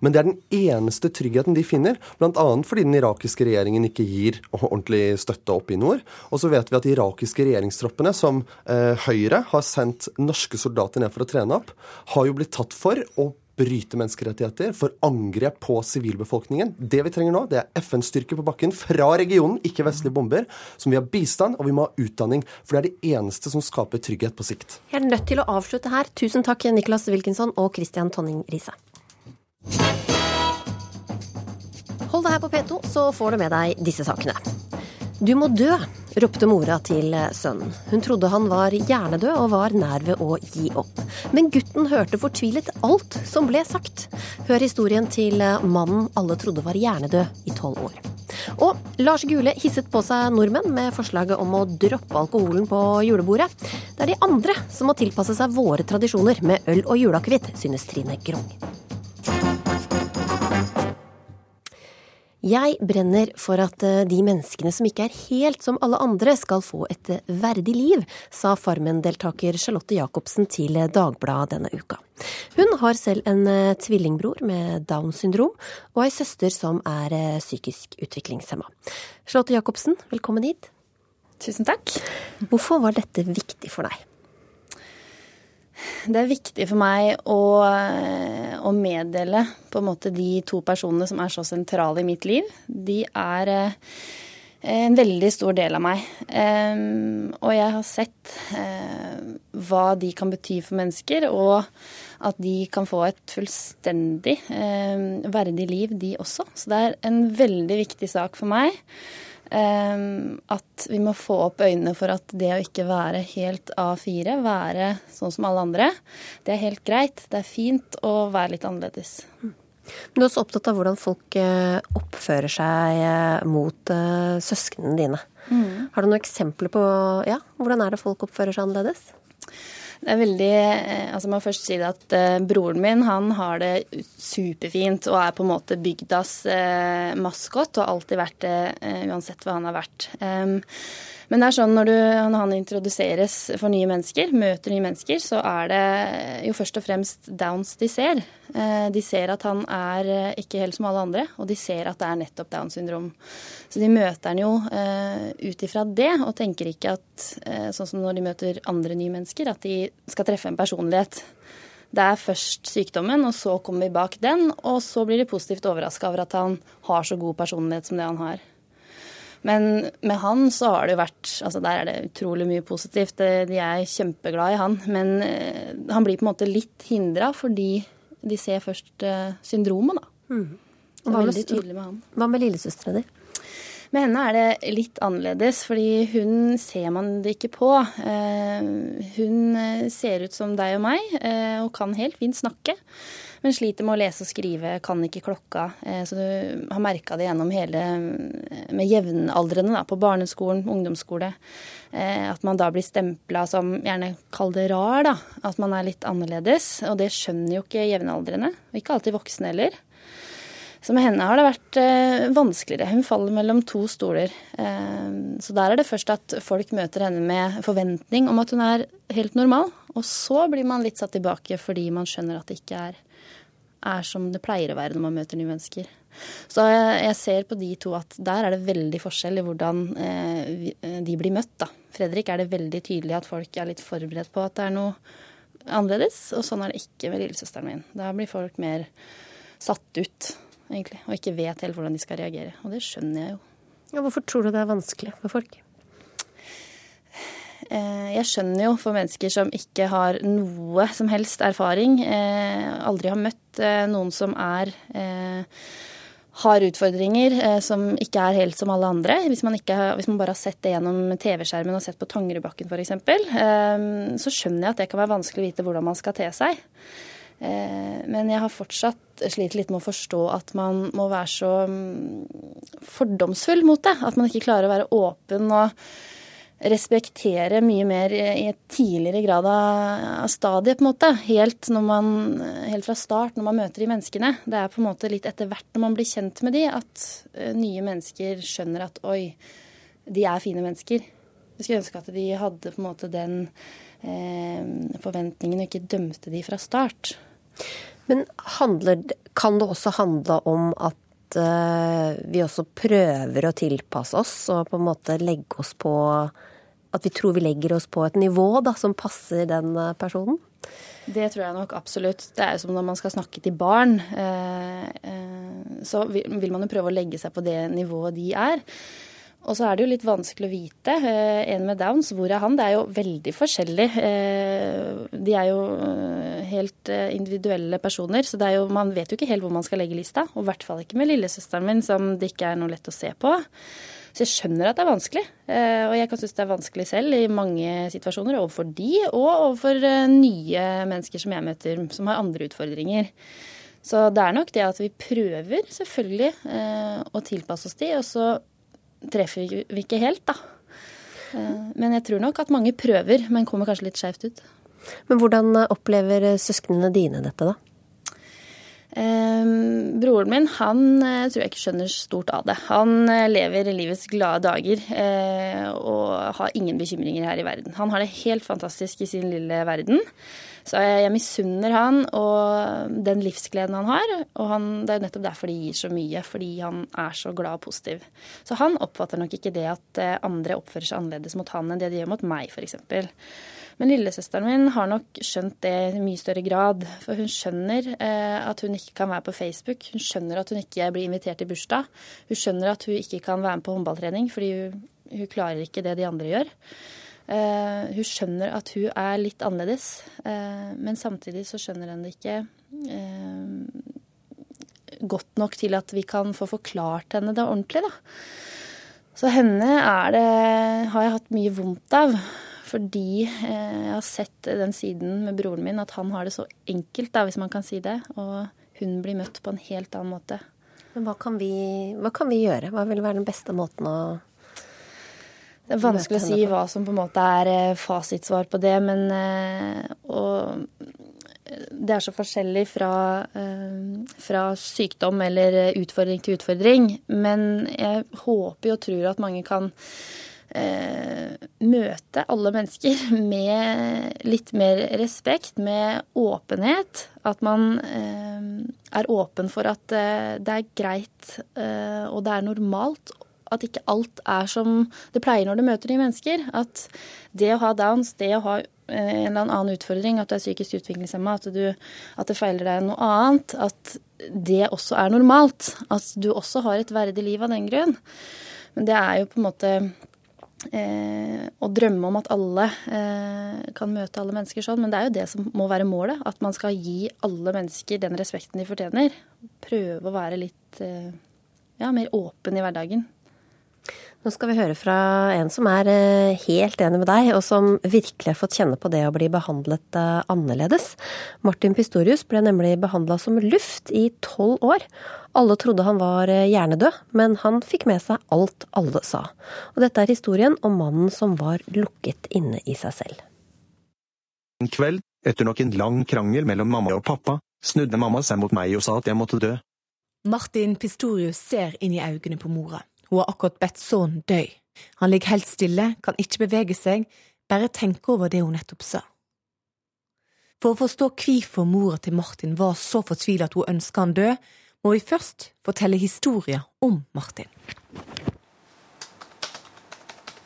Men det er den eneste tryggheten de finner, bl.a. fordi den irakiske regjeringen ikke gir ordentlig støtte opp i nord. Og så vet vi at de irakiske regjeringstroppene, som eh, Høyre har sendt norske soldater ned for å trene opp, har jo blitt tatt for å bryte menneskerettigheter, for angrep på sivilbefolkningen. Det vi trenger nå, det er FN-styrker på bakken fra regionen, ikke vestlige bomber. Som vi har bistand, og vi må ha utdanning. For det er det eneste som skaper trygghet på sikt. Jeg er nødt til å avslutte her. Tusen takk, Nicholas Wilkinson og Christian Tonning Riise. Hold deg her på P2, så får du med deg disse sakene. Du må dø, ropte mora til sønnen. Hun trodde han var hjernedød og var nær ved å gi opp. Men gutten hørte fortvilet alt som ble sagt. Hør historien til mannen alle trodde var hjernedød i tolv år. Og Lars Gule hisset på seg nordmenn med forslaget om å droppe alkoholen på julebordet. Det er de andre som må tilpasse seg våre tradisjoner med øl og juleakevitt, synes Trine Grung. Jeg brenner for at eh, de menneskene som ikke er helt som alle andre, skal få et eh, verdig liv, sa Farmen-deltaker Charlotte Jacobsen til Dagbladet denne uka. Hun har selv en eh, tvillingbror med Downs syndrom, og ei søster som er psykisk utviklingshemma. Charlotte Jacobsen, velkommen hit. Tusen takk. Hvorfor var dette viktig for deg? Det er viktig for meg å, å, meddele på en måte de to personene som er så sentrale i mitt liv. De er eh, en veldig stor del av meg. Um, og jeg har sett uh, hva de kan bety for mennesker, og at de kan få et fullstendig uh, verdig liv, de også. Så det er en veldig viktig sak for meg. Um, at vi må få opp øynene for at det å ikke være helt A4, være sånn som alle andre, det er helt greit. Det er fint å være litt annerledes. Men du er også opptatt av hvordan folk eh, oppfører seg eh, mot uh, søsknene dine. Mm. Har du noen eksempler på ja, hvordan er det folk oppfører seg annerledes? Det er veldig Altså, jeg må først si det at eh, broren min han har det superfint og er på en måte bygdas eh, maskot og har alltid vært det eh, uansett hva han har vært. Um, men det er sånn når, du, når, han introduseres for nye mennesker, møter nye mennesker, så er det jo først og fremst downs de ser. De ser at han er ikke helt som alle andre, og de ser at det er nettopp Downs syndrom. Så de møter han jo ut ifra det, og tenker ikke at, sånn som når de møter andre nye mennesker, at de skal treffe en personlighet. Det er først sykdommen, og så kommer vi bak den, og så blir de positivt overraska over at han har så god personlighet som det han har. Men med han så har det jo vært Altså der er det utrolig mye positivt. De er kjempeglade i han. Men eh, han blir på en måte litt hindra fordi de ser først eh, syndromet, da. Mm. Hva, med han. Hva med lillesøstera di? Med henne er det litt annerledes, fordi hun ser man det ikke på. Eh, hun ser ut som deg og meg, og kan helt fint snakke. Men sliter med å lese og skrive, kan ikke klokka. Så du har merka det gjennom hele med jevnaldrende da, på barneskolen, ungdomsskole. At man da blir stempla som gjerne kall det rar, da. At man er litt annerledes. Og det skjønner jo ikke jevnaldrende. Og ikke alltid voksne heller. Så med henne har det vært eh, vanskeligere. Hun faller mellom to stoler. Eh, så der er det først at folk møter henne med forventning om at hun er helt normal. Og så blir man litt satt tilbake fordi man skjønner at det ikke er, er som det pleier å være når man møter nye mennesker. Så jeg, ser på de to at der er det veldig forskjell i hvordan eh, de blir møtt. Da. Fredrik er det veldig tydelig at folk er litt forberedt på at det er noe annerledes. Og sånn er det ikke med lillesøsteren min. Da blir folk mer satt ut egentlig, og ikke vet helt hvordan de skal reagere. Og det skjønner jeg jo. Ja, hvorfor tror du det er vanskelig for folk? Eh, jeg skjønner jo for mennesker som ikke har noe som helst erfaring, eh, aldri har møtt eh, noen som er har utfordringer som ikke er helt som alle andre. Hvis man, ikke, hvis man bare har sett det gjennom TV-skjermen og sett på Tangerudbakken f.eks., så skjønner jeg at det kan være vanskelig å vite hvordan man skal te seg. Men jeg har fortsatt slitt litt med å forstå at man må være så mm, fordomsfull mot det. At man ikke klarer å være åpen og respektere mye mer i et tidligere grad av stadiet, på en måte. Helt, man, helt, fra start, når man møter de menneskene. Det er på en måte litt etter hvert når man blir kjent med de, at eh, nye mennesker skjønner at oi, de er fine mennesker. Jeg skulle ønske at de hadde på en måte den eh, forventningen og ikke dømte de fra start. Men handler, kan det også handle om at uh, vi også prøver å tilpasse oss og på en måte legge oss på At vi tror vi legger oss på et nivå da, som passer den eh, personen? Det tror jeg nok absolutt. Det er som når man skal snakke til barn. Eh, så vil man jo prøve å legge seg på det nivået de er. Og så er det jo litt vanskelig å vite. Eh, en med Downs, hvor er han? Det er jo veldig forskjellig. Eh, de er jo eh, helt individuelle personer, så jo, man vet jo ikke helt hvor man skal legge lista. Og i hvert fall ikke med lillesøsteren min, som det ikke er noe lett å se på. Så jeg skjønner at det er vanskelig. Og jeg kan synes det er vanskelig selv i mange situasjoner overfor de, og overfor nye mennesker som jeg møter, som har andre utfordringer. Så det er nok det at vi prøver, selvfølgelig, å tilpasse oss de. Og så treffer vi ikke helt, da. Eh, men jeg tror nok at mange prøver, men kommer kanskje litt skjevt ut. Men hvordan opplever søsknene dine dette, da? Um, broren min han uh, tror jeg ikke skjønner stort av det. Han uh, lever livets glade dager uh, og har ingen bekymringer her i verden. Han har det helt fantastisk i sin lille verden. Så jeg, jeg misunner han og den livsgleden han har. Og han, det er jo nettopp derfor de gir så mye, fordi han er så glad og positiv. Så han oppfatter nok ikke det at andre oppfører seg annerledes mot han enn det de gjør mot meg, f.eks. Men lillesøsteren min har nok skjønt det i mye større grad. For hun skjønner eh, at hun ikke kan være på Facebook. Hun skjønner at hun ikke blir invitert i bursdag. Hun skjønner at hun ikke kan være med på håndballtrening fordi hun, hun klarer ikke det de andre gjør. Eh, hun skjønner at hun er litt annerledes, eh, men samtidig så skjønner hun det ikke eh, godt nok til at vi kan få forklart henne det ordentlig, da. Så henne det, har jeg hatt mye vondt av. Fordi eh, jeg har sett den siden med broren min, at han har det så enkelt, da, hvis man kan si det. Og hun blir møtt på en helt annen måte. Men hva kan vi, hva kan vi gjøre? Hva vil være den beste måten å det er vanskelig å si hva som på en måte er eh, fasitsvar på det, men eh, og det er så forskjellig fra, fra, sykdom eller utfordring til utfordring. Men jeg håper og tror at mange kan møte alle mennesker med litt mer respekt, med åpenhet. At man eh, er åpen for at eh, det er greit eh, og det er normalt. At ikke alt er som det pleier når du møter nye mennesker. At det å ha downs, det å ha eh, en eller annen utfordring, at du er psykisk utviklingshemma, at, at det feiler deg noe annet, at det også er normalt. At du også har et verdig liv av den grunn. Men det er jo på en måte eh, og drømme om at alle eh, kan møte alle mennesker sånn. Men det er jo det som må være målet. At man skal gi alle mennesker den respekten de fortjener. Prøve å være litt eh, ja, mer åpen i hverdagen. Nå skal vi høre fra en som er eh, helt enig med deg, og som virkelig har fått kjenne på det å bli behandlet eh, annerledes. Martin Pistorius ble nemlig behandla som luft i tolv år. Alle trodde han var eh, hjernedød, men han fikk med seg alt alle sa. Og dette er historien om mannen som var lukket inne i seg selv. En kveld, etter nok en lang krangel mellom mamma og pappa, snudde mamma seg mot meg og sa at jeg måtte dø. Martin Pistorius ser inn i øynene på mora. Hun har akkurat bedt sønnen dø. Han ligger helt stille, kan ikke bevege seg, bare tenke over det hun nettopp sa. For å forstå hvorfor mora til Martin var så fortvila at hun ønska han død, må vi først fortelle historien om Martin.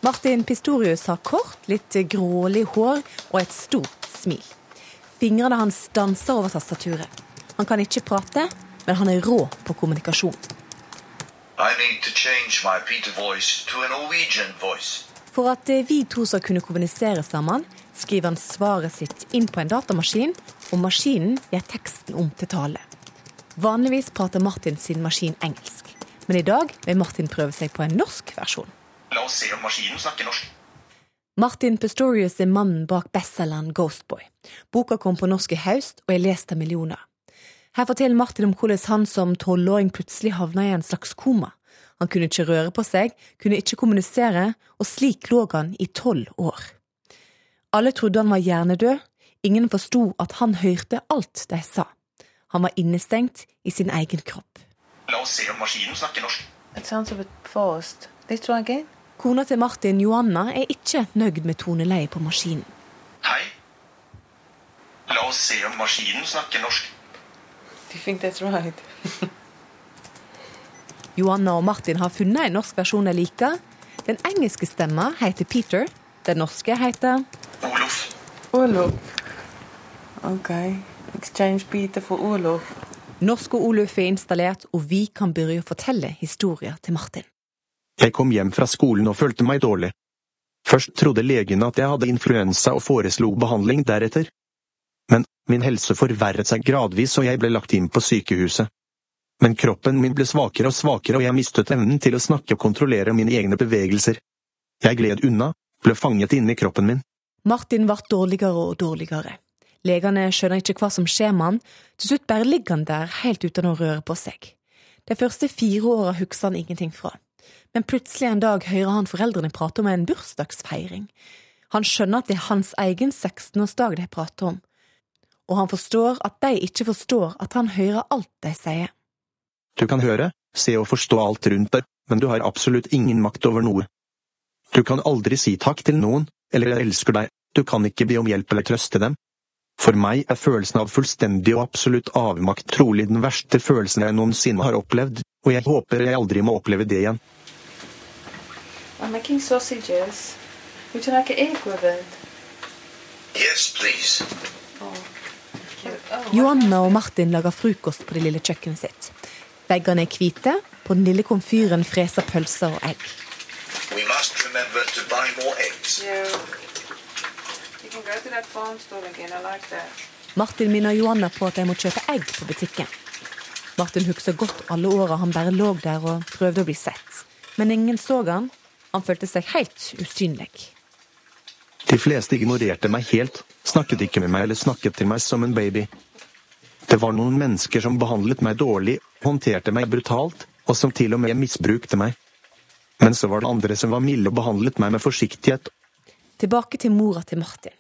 Martin Pistorius har kort, litt grålig hår og et stort smil. Fingrene hans danser over tastaturet. Han kan ikke prate, men han er rå på kommunikasjon. I need to change my Peter voice to a Norwegian voice. For at eh, vi to skal kunne kommunisere sammen, skriver han svaret sitt inn på en datamaskin, og maskinen gjør teksten om til tale. Vanligvis prater Martin sin maskin engelsk, men i dag vil Martin prøve seg på en norsk versjon. La oss se om maskinen snakker norsk. Martin Pistorius er mannen bak bestselgeren Ghostboy. Boka kom på norsk i høst og er lest av millioner. Her forteller Martin om hvordan han som tolvåring plutselig havna i en slags koma. Han kunne ikke røre på seg, kunne ikke kommunisere, og slik lå han i tolv år. Alle trodde han var hjernedød, ingen forsto at han hørte alt de sa. Han var innestengt i sin egen kropp. La oss se om maskinen snakker norsk. It sounds a bit forced. Let's try again. Kona til Martin, Joanna, er ikke nøyd med toneleiet på maskinen. Hei. La oss se om maskinen snakker norsk. Do you think that's right? Johanna og Martin har funnet en norsk versjon de liker. Den engelske stemma heter Peter. Den norske heter Olof. Olof. Ok. Exchange Peter for Olof. Norsk og Oluf er installert, og vi kan begynne å fortelle historier til Martin. Jeg kom hjem fra skolen og følte meg dårlig. Først trodde legen at jeg hadde influensa og foreslo behandling deretter. Min helse forverret seg gradvis og jeg ble lagt inn på sykehuset. Men kroppen min ble svakere og svakere og jeg mistet evnen til å snakke og kontrollere mine egne bevegelser. Jeg gled unna, ble fanget inne i kroppen min. Martin ble dårligere og dårligere. Legene skjønner ikke hva som skjer med han, til slutt bare ligger han der helt uten å røre på seg. De første fire åra husker han ingenting fra, men plutselig en dag hører han foreldrene prate om en bursdagsfeiring. Han skjønner at det er hans egen 16-årsdag de prater om, og han forstår at de ikke forstår at han hører alt de sier. Du kan høre, se og forstå alt rundt deg, men du har absolutt ingen makt over noe. Du kan aldri si takk til noen, eller jeg elsker deg, du kan ikke be om hjelp eller trøste dem. For meg er følelsen av fullstendig og absolutt avmakt trolig den verste følelsen jeg noensinne har opplevd, og jeg håper jeg aldri må oppleve det igjen. I'm making sausages. Would you like an egg with it? Yes, please. Joanna og Martin lager frokost på det lille kjøkkenet sitt. Veggene er hvite, på den lille komfyren freser pølser og egg. We must remember to buy more eggs. Yeah. You can go to that farm store again. I like that. Martin minner Joanna på at de må kjøpe egg på butikken. Martin husker godt alle åra han bare lå der og prøvde å bli sett. Men ingen så han. Han følte seg helt usynlig. De fleste ignorerte meg helt, snakket ikke med meg eller snakket til meg som en baby. Det var noen mennesker som behandlet meg dårlig, håndterte meg brutalt, og som til og med misbrukte meg. Men så var det andre som var milde og behandlet meg med forsiktighet. Tilbake til mora til Martin.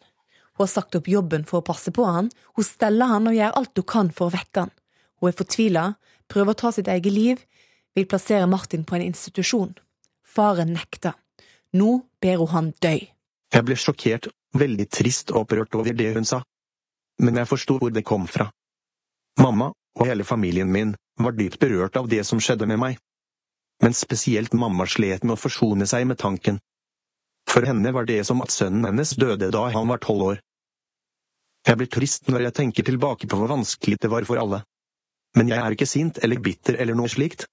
Hun har sagt opp jobben for å passe på han, hun steller han og gjør alt hun kan for å vekke han. Hun er fortvila, prøver å ta sitt eget liv, vil plassere Martin på en institusjon. Faren nekter. Nå ber hun han dø. Jeg ble sjokkert, veldig trist og opprørt over det hun sa. Men jeg forsto hvor det kom fra. Mamma, og hele familien min, var dypt berørt av det som skjedde med meg. Men spesielt mamma slet med å forsone seg med tanken. For henne var det som at sønnen hennes døde da han var tolv år. Jeg blir trist når jeg tenker tilbake på hvor vanskelig det var for alle. Men jeg er ikke sint eller bitter eller noe slikt.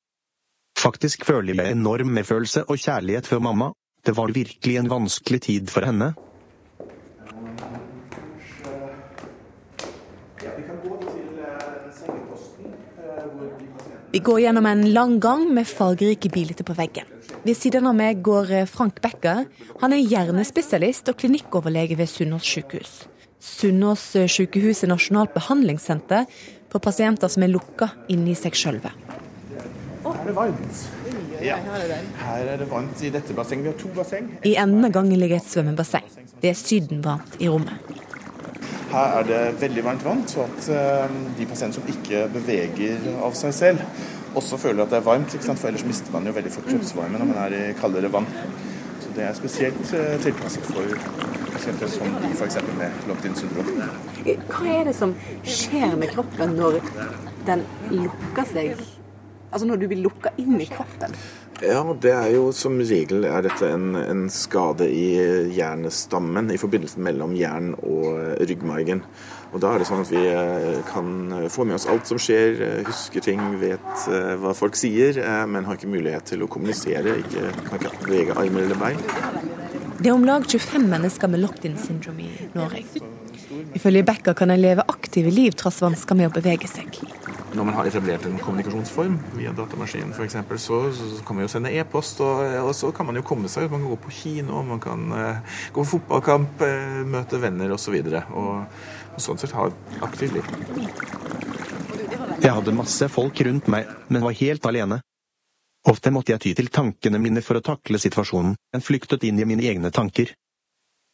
Faktisk føler jeg enorm medfølelse og kjærlighet for mamma, det var virkelig en vanskelig tid for henne. Vi går gjennom en lang gang med fargerike bilder på veggen. Ved siden av meg går eh, Frank Becker. Han er hjernespesialist og klinikkoverlege ved Sunnaas sykehus. Sunnaas sykehus er nasjonalt behandlingssenter for pasienter som er lukka inni seg sjølve. Her er det varmt. Ja. Her er det varmt i dette bassenget. Vi har to basseng. I enden av gangen ligger et svømmebasseng. Det er sydenvarmt i rommet. Her er det veldig varmt vann, så at eh, de pasientene som ikke beveger av seg selv, også føler at det er varmt. Ikke sant? For ellers mister man jo veldig fort kroppsvarmen når man er i kaldere vann. Så det er spesielt eh, tilpasset for pasienter som de f.eks. med locked-in syndrom. Hva er det som skjer med kroppen når den lukker seg? Altså når du blir lukka inn i kroppen? Ja, det er jo som regel er dette en, en skade i hjernestammen, i forbindelsen mellom hjernen og ryggmargen. Og Da er det sånn at vi eh, kan få med oss alt som skjer, huske husker ting, vet eh, hva folk sier, men har ikke mulighet til å kommunisere, ikke, kan ikke bevege armer eller bein. Det er om lag 25 mennesker med locked-in syndrom i Norge. Ifølge Becker kan en leve aktive liv tross vansker med å bevege seg. Når man har etablert en kommunikasjonsform via datamaskin f.eks., så, så kan man jo sende e-post, og, og, så kan man jo komme seg ut. Man kan gå på kino, man kan uh, gå på fotballkamp, uh, møte venner osv. Og, så og, og sånn sett ha et aktivt liv. Jeg hadde masse folk rundt meg, men var helt alene. Ofte måtte jeg ty til tankene mine for å takle situasjonen, men flyktet inn i mine egne tanker.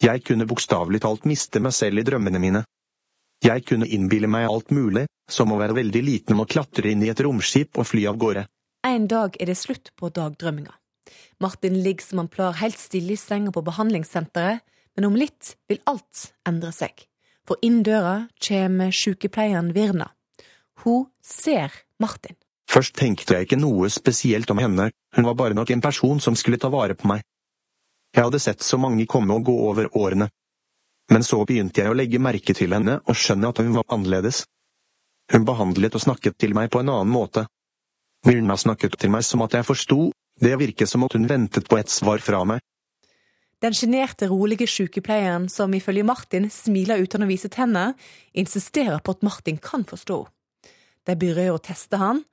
Jeg kunne bokstavelig talt miste meg selv i drømmene mine. Jeg kunne innbille meg alt mulig, som å være veldig liten og klatre inn i et romskip og fly av gårde. En dag er det slutt på dagdrømminga. Martin ligger som han plar helt stille i senga på behandlingssenteret, men om litt vil alt endre seg. For inn døra kommer sykepleieren Virna. Hun ser Martin. Først tenkte jeg ikke noe spesielt om henne, hun var bare nok en person som skulle ta vare på meg. Jeg hadde sett så mange komme og gå over årene. Men så begynte jeg å legge merke til henne og skjønne at hun var annerledes. Hun behandlet og snakket til meg på en annen måte. Myrna snakket til meg som at jeg forsto, det virket som at hun ventet på et svar fra meg. Den sjenerte, rolige sykepleieren, som ifølge Martin smiler uten å vise tenner, insisterer på at Martin kan forstå. De begynner å teste han.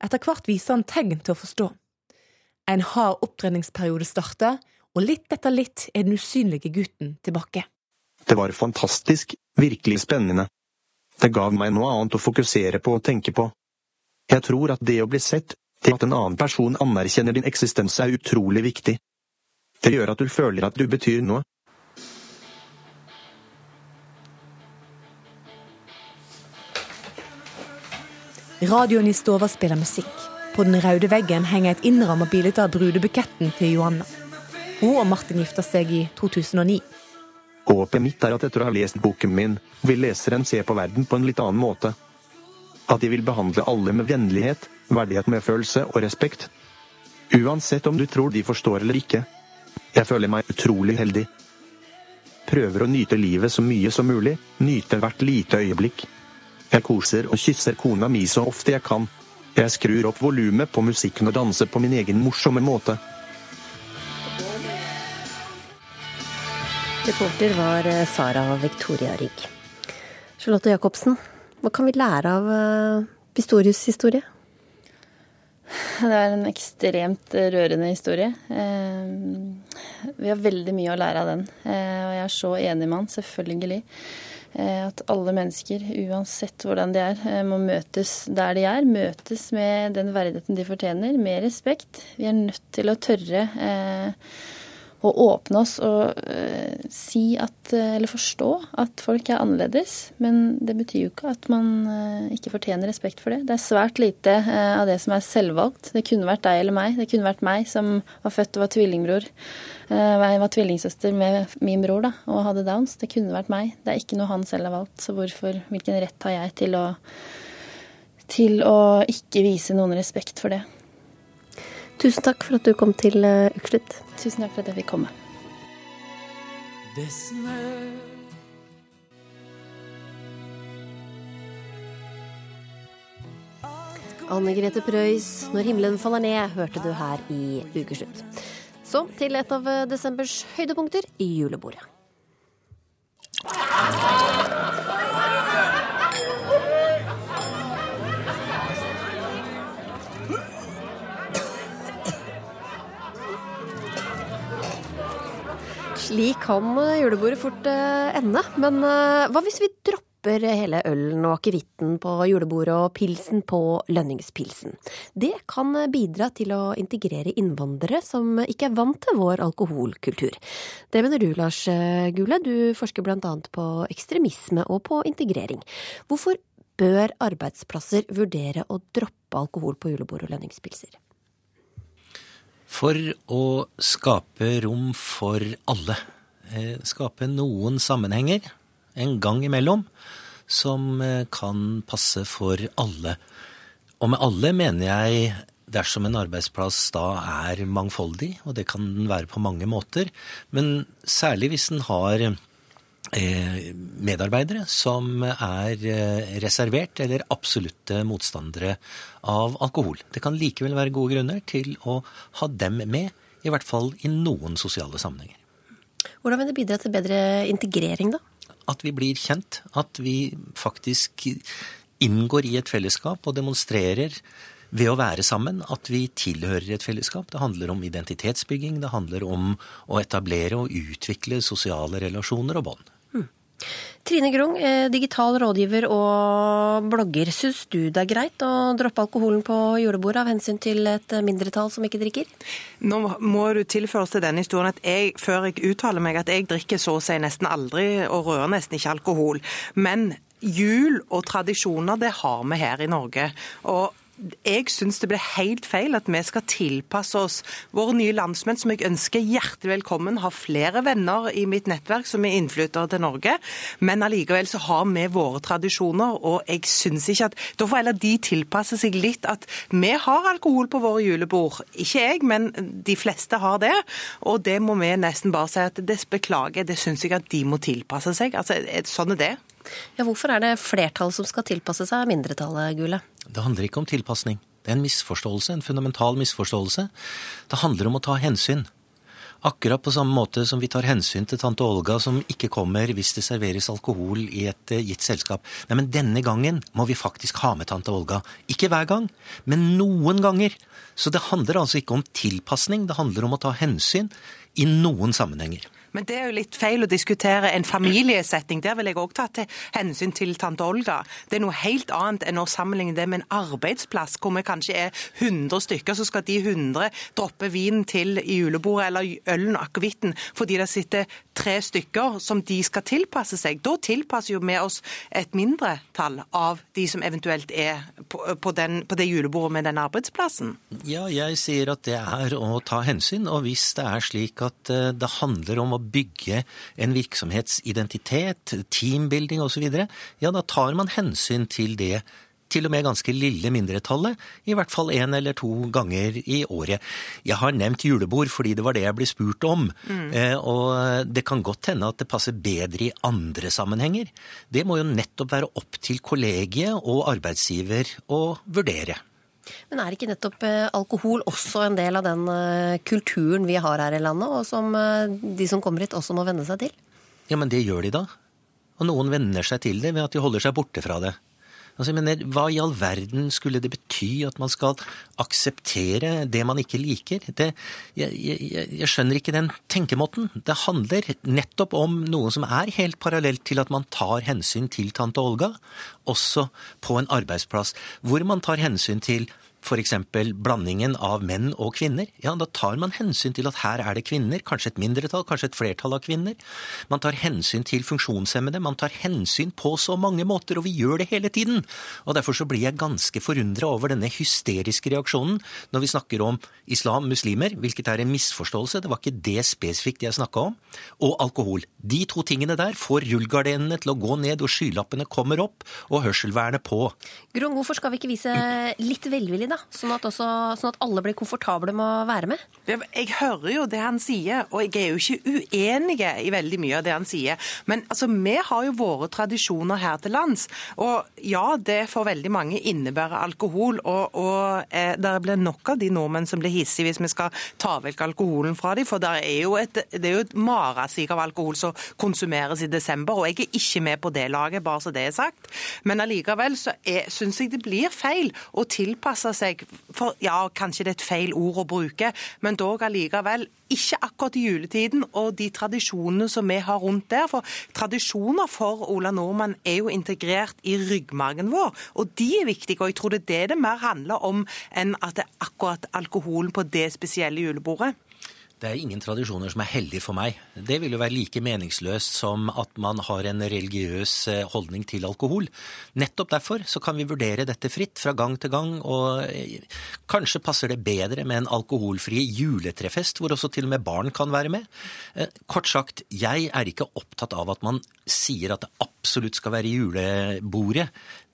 Etter hvert viser han tegn til å forstå. En hard opptreningsperiode starter, og litt etter litt er den usynlige gutten tilbake. Det var fantastisk, virkelig spennende. Det gav meg noe annet å fokusere på og tenke på. Jeg tror at det å bli sett, det at en annen person anerkjenner din eksistens er utrolig viktig. Det gjør at du føler at du betyr noe. Radioen i stova spiller musikk. På den røde veggen henger et innramma bilde av brudebuketten til Johanna. Hun og Martin gifta seg i 2009. Håpet mitt er at etter å ha lest boken min, vil leseren se på verden på en litt annen måte. At de vil behandle alle med vennlighet, verdighet, med følelse og respekt. Uansett om du tror de forstår eller ikke. Jeg føler meg utrolig heldig. Prøver å nyte livet så mye som mulig, nyte hvert lite øyeblikk. Jeg koser og kysser kona mi så ofte jeg kan. Jeg skrur opp volumet på musikken og danser på min egen morsomme måte. Reporter var eh, Sara Victoria Rygg. Charlotte Jacobsen, hva kan vi lære av Pistorius' historie? Det er en ekstremt rørende historie. Eh, vi har veldig mye å lære av den. Eh, og jeg er så enig med han, selvfølgelig. Eh, at alle mennesker, uansett hvordan de er, eh, må møtes der de er. Møtes med den verdigheten de fortjener, med respekt. Vi er nødt til å tørre eh, å åpne oss og uh, si at uh, Eller forstå at folk er annerledes. Men det betyr jo ikke at man uh, ikke fortjener respekt for det. Det er svært lite av det som er selvvalgt. Det kunne vært deg eller meg. Det kunne vært meg som var født og var tvillingbror. Jeg var tvillingsøster med min bror da, og hadde downs. Det kunne vært meg. Det er ikke noe han selv har valgt. Så hvorfor, hvilken rett har jeg til å, til å ikke vise noen respekt for det? Tusen takk for at du kom til Ukeslutt. Tusen takk for at jeg fikk komme. Det snør Anne Grete Preus, 'Når himmelen faller ned', hørte du her i Ukeslutt. Så til et av desembers høydepunkter, julebordet. Slik kan julebordet fort eh, ende. Men eh, hva hvis vi dropper hele ølen og akevitten på julebordet og pilsen på lønningspilsen? Det kan bidra til å integrere innvandrere som ikke er vant til vår alkoholkultur. Det mener du, Lars Gule. Du forsker bl.a. på ekstremisme og på integrering. Hvorfor bør arbeidsplasser vurdere å droppe alkohol på julebord og lønningspilser? For å skape rom for alle. Eh, skape noen sammenhenger en gang imellom som eh, kan passe for alle. Og med alle mener jeg dersom en arbeidsplass da er mangfoldig, og det kan den være på mange måter, men særlig hvis den har medarbeidere som er eh, reservert eller absolutte motstandere av alkohol. Det kan likevel være gode grunner til å ha dem med, i hvert fall i noen sosiale sammenhenger. Hvordan vil det bidra til bedre integrering, da? At vi blir kjent. At vi faktisk inngår i et fellesskap og demonstrerer ved å være sammen at vi tilhører et fellesskap. Det handler om identitetsbygging, det handler om å etablere og utvikle sosiale relasjoner og bånd. Trine Grung, eh, digital rådgiver og blogger. Syns du det er greit å droppe alkoholen på julebordet av hensyn til et mindretall som ikke drikker? Nå må du tilføres til denne historien at jeg, før jeg uttaler meg, at jeg drikker så å si nesten aldri og rører nesten ikke alkohol. Men jul og tradisjoner, det har vi her i Norge. Og jeg syns det blir helt feil at vi skal tilpasse oss våre nye landsmenn, som jeg ønsker hjertelig velkommen. Har flere venner i mitt nettverk som er innflyttere til Norge. Men allikevel så har vi våre tradisjoner, og jeg syns ikke at Da får heller de tilpasse seg litt at vi har alkohol på våre julebord. Ikke jeg, men de fleste har det. Og det må vi nesten bare si at det beklager, det syns jeg at de må tilpasse seg. Altså, sånn er det. Ja, hvorfor er det flertallet som skal tilpasse seg mindretallet, Gule? Det handler ikke om tilpasning. Det er en misforståelse, en fundamental misforståelse. Det handler om å ta hensyn. Akkurat på samme måte som vi tar hensyn til tante Olga som ikke kommer hvis det serveres alkohol i et eh, gitt selskap. Nei, men denne gangen må vi faktisk ha med tante Olga. Ikke hver gang, men noen ganger. Så det handler altså ikke om tilpasning, det handler om å ta hensyn i noen sammenhenger. Men det er jo litt feil å diskutere en familiesetting. Der vil jeg òg ta til hensyn til tante Olga. Det er noe helt annet enn å sammenligne det med en arbeidsplass hvor vi kanskje er 100 stykker, så skal de 100 droppe vinen til i julebordet eller ølen og akevitten fordi det sitter tre stykker som de skal tilpasse seg. Da tilpasser jo vi oss et mindretall av de som eventuelt er på, på, den, på det julebordet med den arbeidsplassen. Ja, jeg sier at det er å ta hensyn. Og hvis det er slik at eh, det handler om å bygge en virksomhetsidentitet, teambuilding osv., ja, da tar man hensyn til det til og med ganske lille mindretallet, i hvert fall én eller to ganger i året. Jeg har nevnt julebord fordi det var det jeg ble spurt om, mm. eh, og det kan godt hende at det passer bedre i andre sammenhenger. Det må jo nettopp være opp til kollegiet og arbeidsgiver å vurdere. Men er ikke nettopp eh, alkohol også en del av den eh, kulturen vi har her i landet, og som eh, de som kommer hit også må venne seg til? Ja, men det gjør de da. Og noen venner seg til det ved at de holder seg borte fra det. Altså, jeg mener, Hva i all verden skulle det bety at man skal akseptere det man ikke liker? Det, jeg, jeg, jeg, skjønner ikke den tenkemåten. Det handler nettopp om noe som er helt parallelt til at man tar hensyn til tante Olga, også på en arbeidsplass, hvor man tar hensyn til f.eks. blandingen av menn og kvinner, ja, da tar man hensyn til at her er det kvinner, kanskje et mindretall, kanskje et flertall av kvinner. Man tar hensyn til funksjonshemmede, man tar hensyn på så mange måter, og vi gjør det hele tiden. Og Derfor så blir jeg ganske forundra over denne hysteriske reaksjonen når vi snakker om islam, muslimer, hvilket er en misforståelse, det var ikke det spesifikt jeg snakka om, og alkohol. De to tingene der får rullegardinene til å gå ned, og skylappene kommer opp, og hørselvernet på. Grung, hvorfor skal vi ikke vise litt velvilje da, sånn at, også, sånn at, alle blir komfortable med å være med? Jeg hører jo det han sier, og jeg er jo ikke uenig i veldig mye av det han sier. Men altså, vi har jo våre tradisjoner her til lands. Og ja, det for veldig mange innebærer alkohol. Og, og eh, det blir nok av de nordmenn som blir hissige hvis vi skal ta vekk alkoholen fra dem. For det er jo et, det er marasig av alkohol som konsumeres i desember, og jeg er ikke med på det laget, bare så det er sagt. Men allikevel så syns jeg det blir feil å tilpasse seg For ja, kanskje det er et feil ord å bruke, men dog allikevel ikke akkurat i juletiden og de tradisjonene som vi har rundt der. For tradisjoner for Ola Nordmann er jo integrert i ryggmargen vår, og de er viktige. Og jeg tror det er det det mer handler om enn at det er akkurat alkoholen på det spesielle julebordet. Det er ingen tradisjoner som er heldige for meg. Det vil jo være like meningsløst som at man har en religiøs eh, holdning til alkohol. Nettopp derfor så kan vi vurdere dette fritt fra gang til gang, og eh, kanskje passer det bedre med en alkoholfri juletrefest, hvor også til og med barn kan være med. Eh, kort sagt, jeg er ikke opptatt av at man sier at det absolutt skal være julebordet.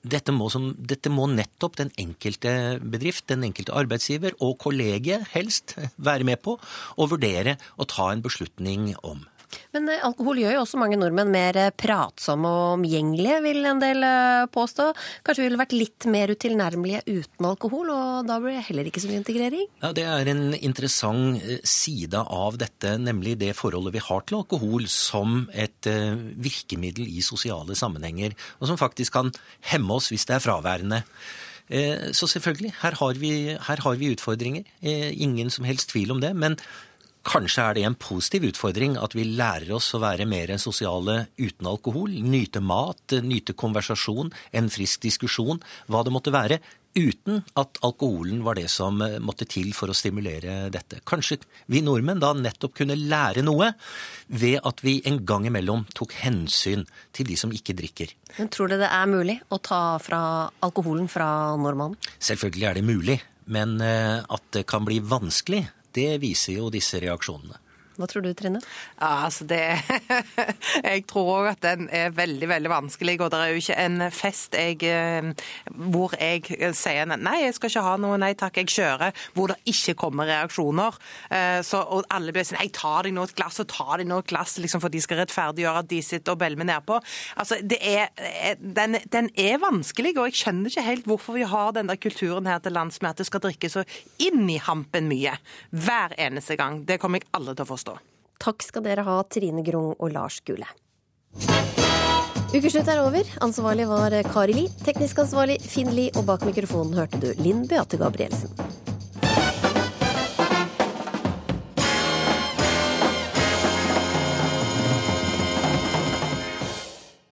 Dette må, som, dette må, nettopp den enkelte bedrift, den enkelte arbeidsgiver og kollegiet helst være med på og vurdere og ta en beslutning om. Men eh, alkohol gjør jo også mange nordmenn mer eh, pratsomme og omgjengelige, vil en del eh, påstå. Kanskje vi ville vært litt mer utilnærmelige uten alkohol, og da blir det heller ikke så mye integrering? Ja, Det er en interessant side av dette, nemlig det forholdet vi har til alkohol som et virkemiddel i sosiale sammenhenger, og som faktisk kan hemme oss hvis det er fraværende. Så selvfølgelig, her har vi, her har vi utfordringer. Ingen som helst tvil om det. men Kanskje er det en positiv utfordring at vi lærer oss å være mer sosiale uten alkohol. Nyte mat, nyte konversasjon, en frisk diskusjon, hva det måtte være. Uten at alkoholen var det som måtte til for å stimulere dette. Kanskje vi nordmenn da nettopp kunne lære noe ved at vi en gang imellom tok hensyn til de som ikke drikker. Men Tror du det er mulig å ta fra alkoholen fra nordmannen? Selvfølgelig er det mulig. Men eh, at det kan bli vanskelig, det viser jo disse reaksjonene. Hva tror du, Trine? Ja, altså det Jeg tror òg at den er veldig, veldig vanskelig. Og det er jo ikke en fest jeg, eh, hvor jeg sier nei, jeg skal ikke ha noe, nei takk, jeg kjører, hvor det ikke kommer reaksjoner. Eh, så, og alle blir sånn jeg tar deg nå et glass og tar deg nå et glass, liksom, for de skal rettferdiggjøre at de sitter og belmer nedpå. Altså, det er, eh, den, den, er vanskelig, og jeg skjønner ikke helt hvorfor vi har den der kulturen her til lands med at det skal drikke så inn i hampen mye. Hver eneste gang. Det kommer jeg aldri til å forstå. Takk skal dere ha, Trine Grung og Lars Gule. Ukeslutt er over. Ansvarlig var Kari Li. Teknisk ansvarlig Finn Li. Og bak mikrofonen hørte du Linn Beate Gabrielsen.